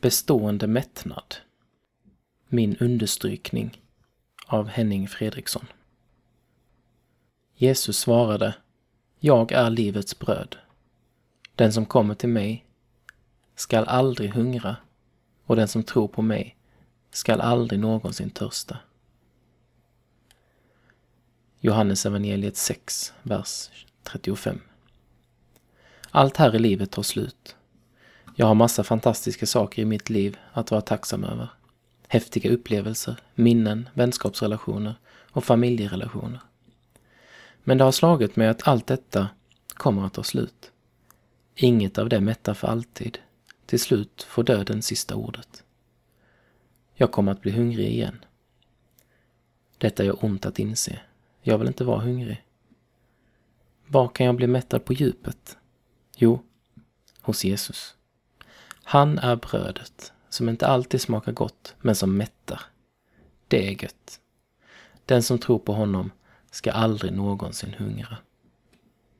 Bestående mättnad. Min understrykning av Henning Fredriksson. Jesus svarade Jag är livets bröd. Den som kommer till mig skall aldrig hungra och den som tror på mig skall aldrig någonsin törsta. Johannes evangeliet 6, vers 35. Allt här i livet tar slut. Jag har massa fantastiska saker i mitt liv att vara tacksam över. Häftiga upplevelser, minnen, vänskapsrelationer och familjerelationer. Men det har slagit mig att allt detta kommer att ta slut. Inget av det mättar för alltid. Till slut får döden sista ordet. Jag kommer att bli hungrig igen. Detta gör ont att inse. Jag vill inte vara hungrig. Var kan jag bli mättad på djupet? Jo, hos Jesus. Han är brödet som inte alltid smakar gott, men som mättar. Det är gött. Den som tror på honom ska aldrig någonsin hungra.